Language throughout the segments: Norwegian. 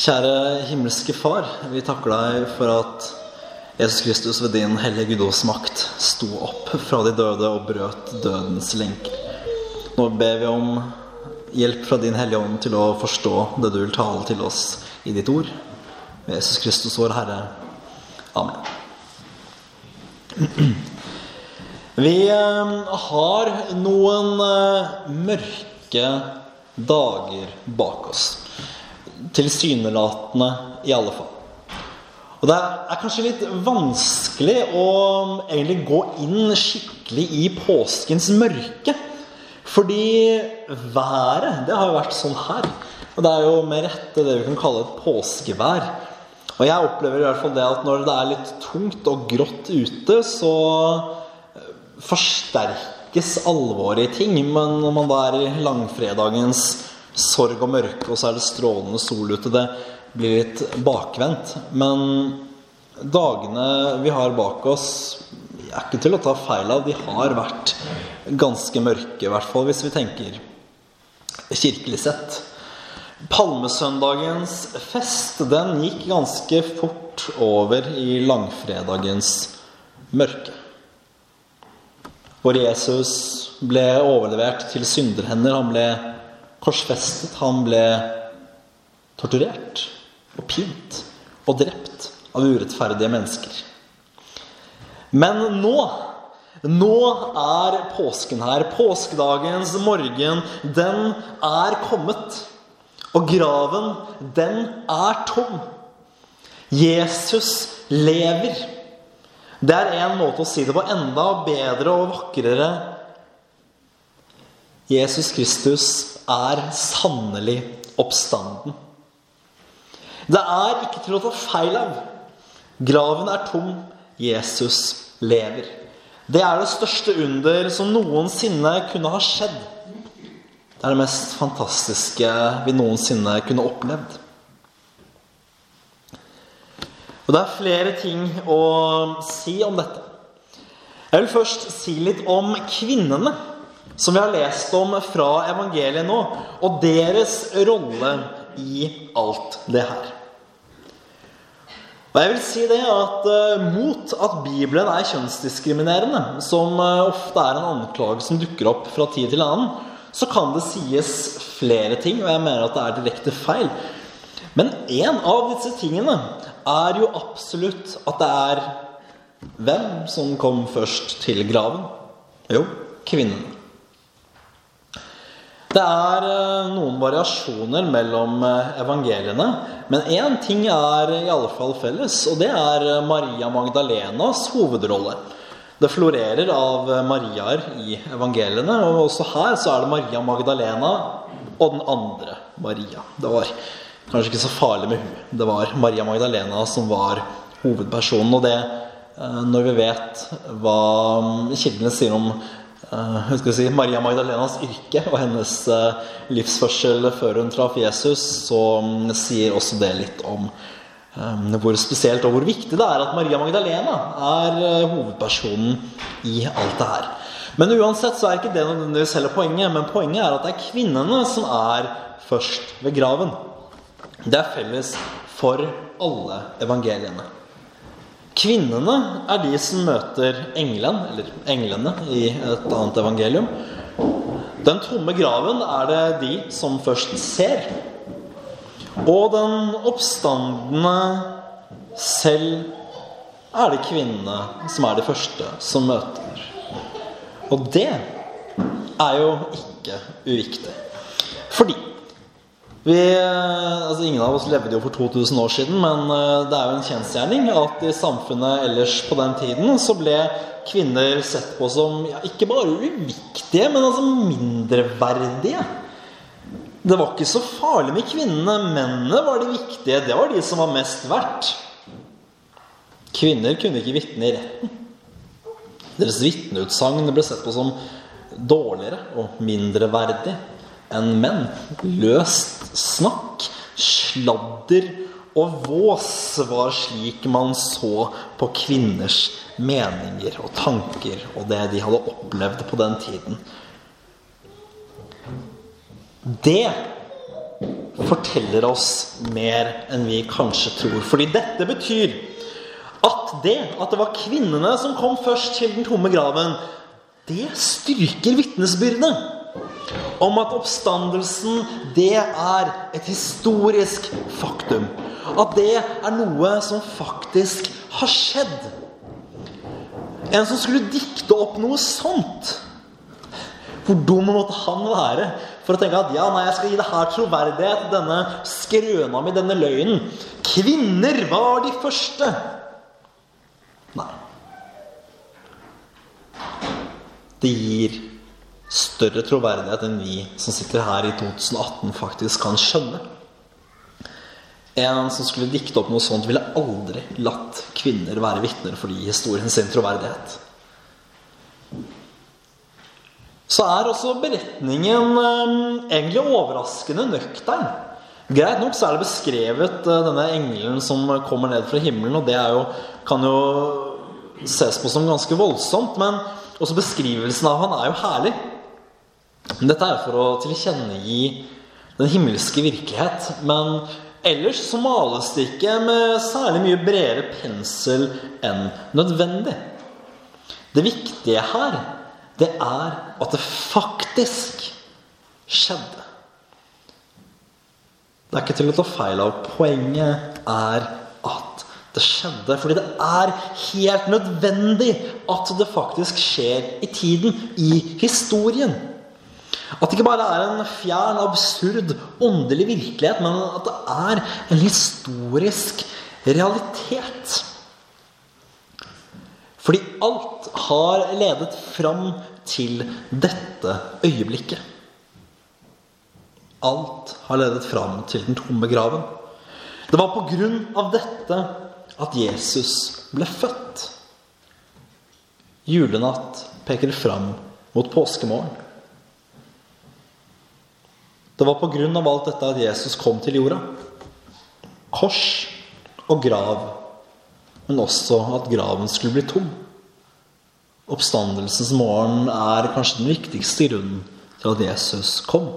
Kjære himmelske Far, vi takker deg for at Jesus Kristus ved din hellige guddomsmakt sto opp fra de døde og brøt dødens lenker. Nå ber vi om hjelp fra din hellige ånd til å forstå det du vil tale til oss i ditt ord. Ved Jesus Kristus, vår Herre. Amen. Vi eh, har noen eh, mørke dager bak oss. Tilsynelatende, i alle fall. Og det er kanskje litt vanskelig å egentlig gå inn skikkelig i påskens mørke. Fordi været, det har jo vært sånn her. Og det er jo med rette det vi kan kalle et påskevær. Og jeg opplever i hvert fall det at når det er litt tungt og grått ute, så forsterkes alvoret i ting. Men når man da er i langfredagens sorg og mørke, og så er det strålende sol ute, det blir litt bakvendt. Men dagene vi har bak oss, er ikke til å ta feil av. De har vært ganske mørke, i hvert fall hvis vi tenker kirkelig sett. Palmesøndagens fest den gikk ganske fort over i langfredagens mørke. Hvor Jesus ble overlevert til synderhender. Han ble korsfestet. Han ble torturert og pint og drept av urettferdige mennesker. Men nå nå er påsken her. Påskedagens morgen, den er kommet. Og graven, den er tom. Jesus lever. Det er en måte å si det på enda bedre og vakrere. Jesus Kristus er sannelig oppstanden. Det er ikke til å ta feil av. Graven er tom. Jesus lever. Det er det største under som noensinne kunne ha skjedd. Det er det mest fantastiske vi noensinne kunne opplevd. Og Det er flere ting å si om dette. Jeg vil først si litt om kvinnene som vi har lest om fra evangeliet nå, og deres rolle i alt det her. Og jeg vil si det at uh, Mot at Bibelen er kjønnsdiskriminerende, som uh, ofte er en anklage som dukker opp fra tid til annen, så kan det sies flere ting, og jeg mener at det er direkte feil. Men en av disse tingene er jo absolutt at det er hvem som kom først til graven? Jo, kvinnen. Det er eh, noen variasjoner mellom eh, evangeliene, men én ting er i alle fall felles, og det er eh, Maria Magdalenas hovedrolle. Det florerer av Mariaer i evangeliene, og også her så er det Maria Magdalena og den andre Maria. Det var kanskje ikke så farlig med hun. Det var Maria Magdalena som var hovedpersonen. Og det, når vi vet hva mm, kildene sier om si, Maria Magdalenas yrke og hennes uh, livsførsel før hun traff Jesus, så um, sier også det litt om um, hvor spesielt og hvor viktig det er at Maria Magdalena er hovedpersonen i alt det her. Men uansett så er ikke det nødvendigvis heller poenget. Men poenget er at det er kvinnene som er først ved graven. Det er felles for alle evangeliene. Kvinnene er de som møter engelen, eller englene i et annet evangelium. Den tomme graven er det de som først ser. Og den oppstandende selv er det kvinnene som er de første som møter. Og det er jo ikke uviktig. Fordi vi, altså Ingen av oss levde jo for 2000 år siden, men eh, det er jo en kjensgjerning at i samfunnet ellers på den tiden så ble kvinner sett på som ja, ikke bare uviktige, men altså mindreverdige. Det var ikke så farlig med kvinnene. Mennene var de viktige. Det var de som var mest verdt. Kvinner kunne ikke vitne i retten. Deres vitneutsagn ble sett på som dårligere og mindreverdig enn menn. Løst snakk, sladder og vås var slik man så på kvinners meninger og tanker og det de hadde opplevd på den tiden. Det forteller oss mer enn vi kanskje tror. Fordi dette betyr at det at det var kvinnene som kom først til den tomme graven, det styrker vitnesbyrdet om at oppstandelsen, det er et historisk faktum. At det er noe som faktisk har skjedd. En som skulle dikte opp noe sånt. Hvor dum måtte han være for å tenke at ja, nei, jeg skal gi det her troverdighet, denne skrøna mi, denne løgnen. Kvinner var de første. Nei. Det gir større troverdighet enn vi som sitter her i 2018, faktisk kan skjønne. En som skulle dikte opp noe sånt, ville aldri latt kvinner være vitner fordi historien sin troverdighet. Så er også beretningen eh, egentlig overraskende nøktern. Greit nok så er det beskrevet uh, denne engelen som kommer ned fra himmelen, og det jo, kan jo ses på som ganske voldsomt, men også beskrivelsen av han er jo herlig. Dette er for å tilkjennegi den himmelske virkelighet. Men ellers så males det ikke med særlig mye bredere pensel enn nødvendig. Det viktige her, det er at det faktisk skjedde. Det er ikke til å ta feil av. Poenget er at det skjedde. Fordi det er helt nødvendig at det faktisk skjer i tiden, i historien. At det ikke bare er en fjern, absurd, åndelig virkelighet, men at det er en historisk realitet. Fordi alt har ledet fram til dette øyeblikket. Alt har ledet fram til den tomme graven. Det var på grunn av dette at Jesus ble født. Julenatt peker fram mot påskemorgen. Det var av alt dette at Jesus kom til jorda. Kors og grav, men også at graven skulle bli tom. Oppstandelsens morgen er kanskje den viktigste grunnen til at Jesus kom.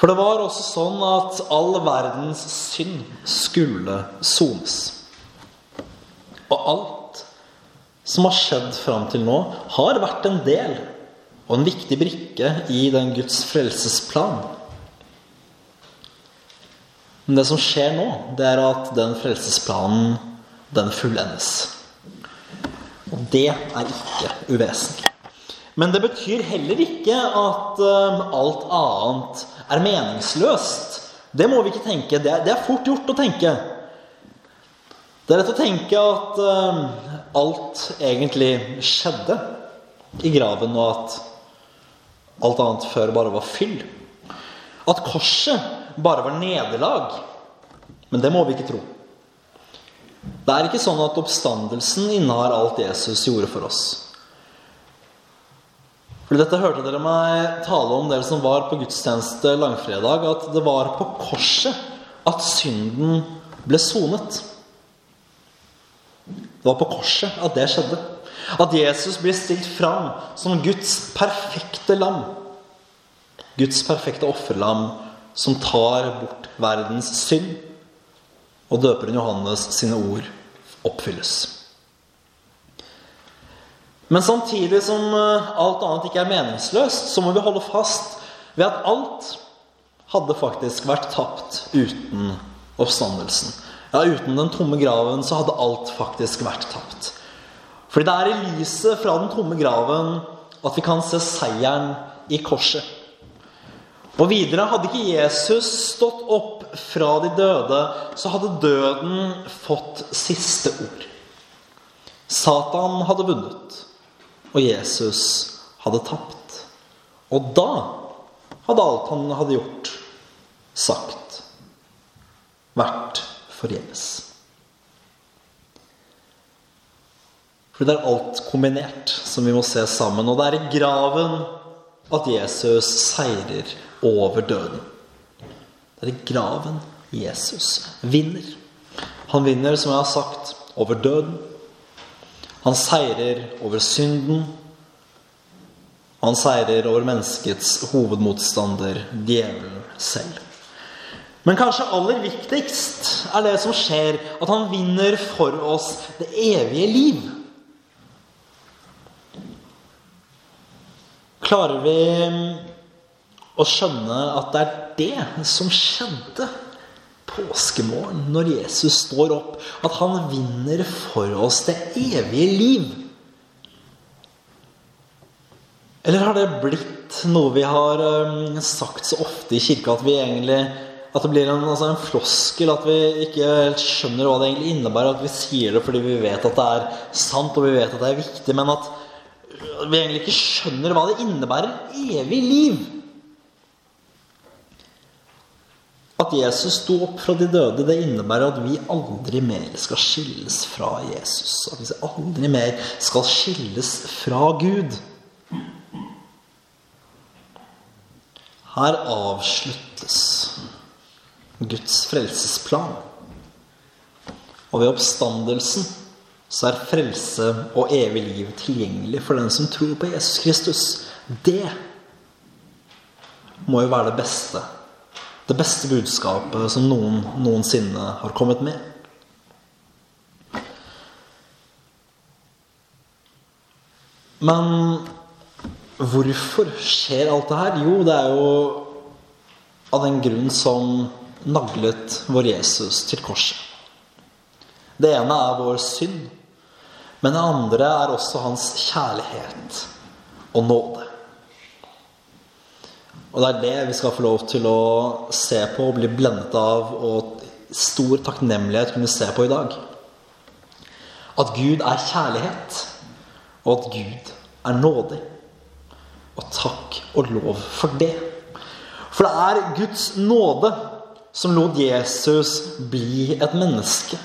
For det var også sånn at all verdens synd skulle sones. Og alt som har skjedd fram til nå, har vært en del og en viktig brikke i den Guds frelsesplan. Men det som skjer nå, det er at den frelsesplanen, den fullendes. Og det er ikke uvesentlig. Men det betyr heller ikke at uh, alt annet er meningsløst. Det må vi ikke tenke. Det er, det er fort gjort å tenke. Det er lett å tenke at uh, alt egentlig skjedde i graven, og at alt annet før bare var fyll. At korset bare var nederlag. Men det må vi ikke tro. Det er ikke sånn at oppstandelsen innehar alt Jesus gjorde for oss. For dette hørte dere meg tale om dere som var på gudstjeneste langfredag, at det var på korset at synden ble sonet. Det var på korset at det skjedde. At Jesus blir stilt fram som Guds perfekte lam. Guds perfekte offerlam som tar bort verdens synd. Og døperen Johannes sine ord oppfylles. Men samtidig som eh, alt annet ikke er meningsløst, så må vi holde fast ved at alt hadde faktisk vært tapt uten oppstandelsen. Ja, Uten den tomme graven så hadde alt faktisk vært tapt. Fordi det er i lyset fra den tomme graven at vi kan se seieren i korset. Og videre, hadde ikke Jesus stått opp fra de døde, så hadde døden fått siste ord. Satan hadde vunnet, og Jesus hadde tapt. Og da hadde alt han hadde gjort, sagt, vært forgjeves. For det er alt kombinert som vi må se sammen. Og det er i graven at Jesus seirer over døden. Det er i graven Jesus vinner. Han vinner, som jeg har sagt, over døden. Han seirer over synden. Han seirer over menneskets hovedmotstander, djevelen selv. Men kanskje aller viktigst er det som skjer, at han vinner for oss det evige liv. Klarer vi å skjønne at det er det som skjedde påskemorgen når Jesus står opp? At han vinner for oss det evige liv? Eller har det blitt noe vi har um, sagt så ofte i kirka at vi egentlig at det blir en, altså en, floskel, at vi ikke helt skjønner hva det egentlig innebærer. At vi sier det fordi vi vet at det er sant og vi vet at det er viktig, men at vi egentlig ikke skjønner hva det innebærer evig liv. At Jesus sto opp fra de døde, det innebærer at vi aldri mer skal skilles fra Jesus. At vi aldri mer skal skilles fra Gud. Her avsluttes Guds frelsesplan. Og ved oppstandelsen så er frelse og evig liv tilgjengelig for den som tror på Jesus Kristus. Det må jo være det beste. Det beste budskapet som noen noensinne har kommet med. Men hvorfor skjer alt det her? Jo, det er jo av den grunn som naglet vår Jesus til korset. Det ene er vår synd, men det andre er også hans kjærlighet og nåde. Og det er det vi skal få lov til å se på og bli blendet av og stor takknemlighet kunne se på i dag. At Gud er kjærlighet, og at Gud er nådig. Og takk og lov for det. For det er Guds nåde som lot Jesus bli et menneske.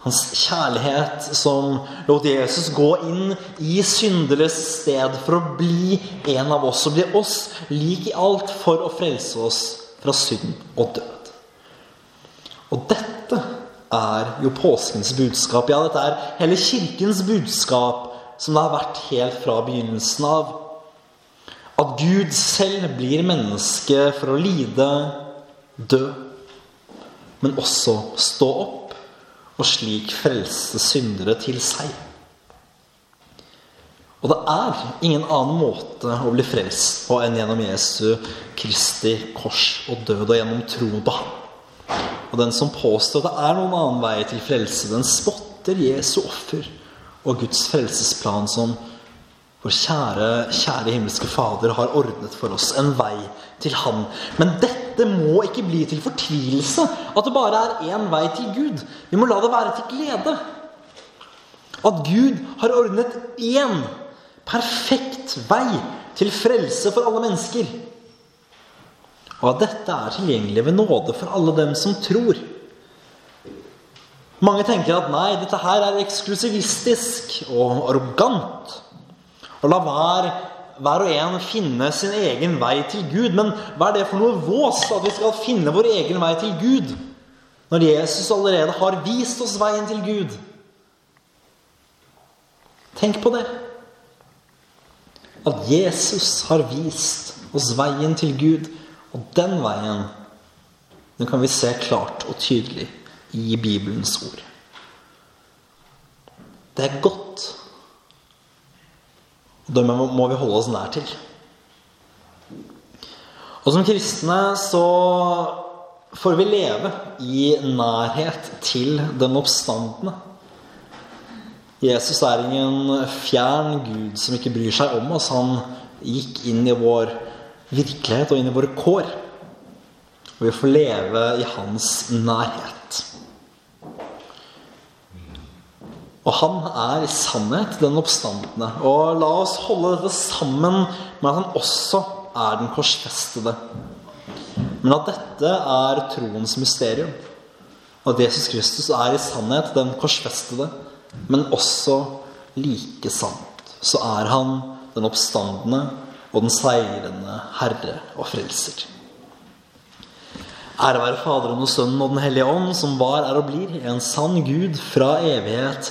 Hans kjærlighet som lot Jesus gå inn i synderes sted for å bli en av oss og bli oss lik i alt for å frelse oss fra synd og død. Og dette er jo påskens budskap. Ja, dette er hele kirkens budskap, som det har vært helt fra begynnelsen av. At Gud selv blir menneske for å lide, dø, men også stå opp og slik frelse syndere til seg. Og det er ingen annen måte å bli frelst på enn gjennom Jesu Kristi kors og død og gjennom troen på ham. Og den som påstår det er noen annen vei til frelse, den spotter Jesu offer og Guds frelsesplan som vår kjære, kjære himmelske Fader har ordnet for oss en vei til Han. Men dette må ikke bli til fortvilelse. At det bare er én vei til Gud. Vi må la det være til glede. At Gud har ordnet én perfekt vei til frelse for alle mennesker. Og at dette er tilgjengelig ved nåde for alle dem som tror. Mange tenker at nei, dette her er eksklusivistisk og arrogant. Og la hver, hver og en finne sin egen vei til Gud. Men hva er det for noe vås at vi skal finne vår egen vei til Gud? Når Jesus allerede har vist oss veien til Gud. Tenk på det. At Jesus har vist oss veien til Gud. Og den veien den kan vi se klart og tydelig i Bibelens ord. Det er godt det må vi holde oss nær til. Og som kristne så får vi leve i nærhet til den oppstandende. Jesus er ingen fjern Gud som ikke bryr seg om oss. Han gikk inn i vår virkelighet og inn i våre kår. Og vi får leve i hans nærhet. Og han er i sannhet den oppstandende. Og la oss holde dette sammen med at han også er den korsfestede. Men at dette er troens mysterium. At Jesus Kristus er i sannhet den korsfestede, men også like sant. Så er han den oppstandende og den seirende Herre og Frelser. Ære være Faderen og Sønnen og Den hellige ånd, som var, er og blir en sann Gud fra evighet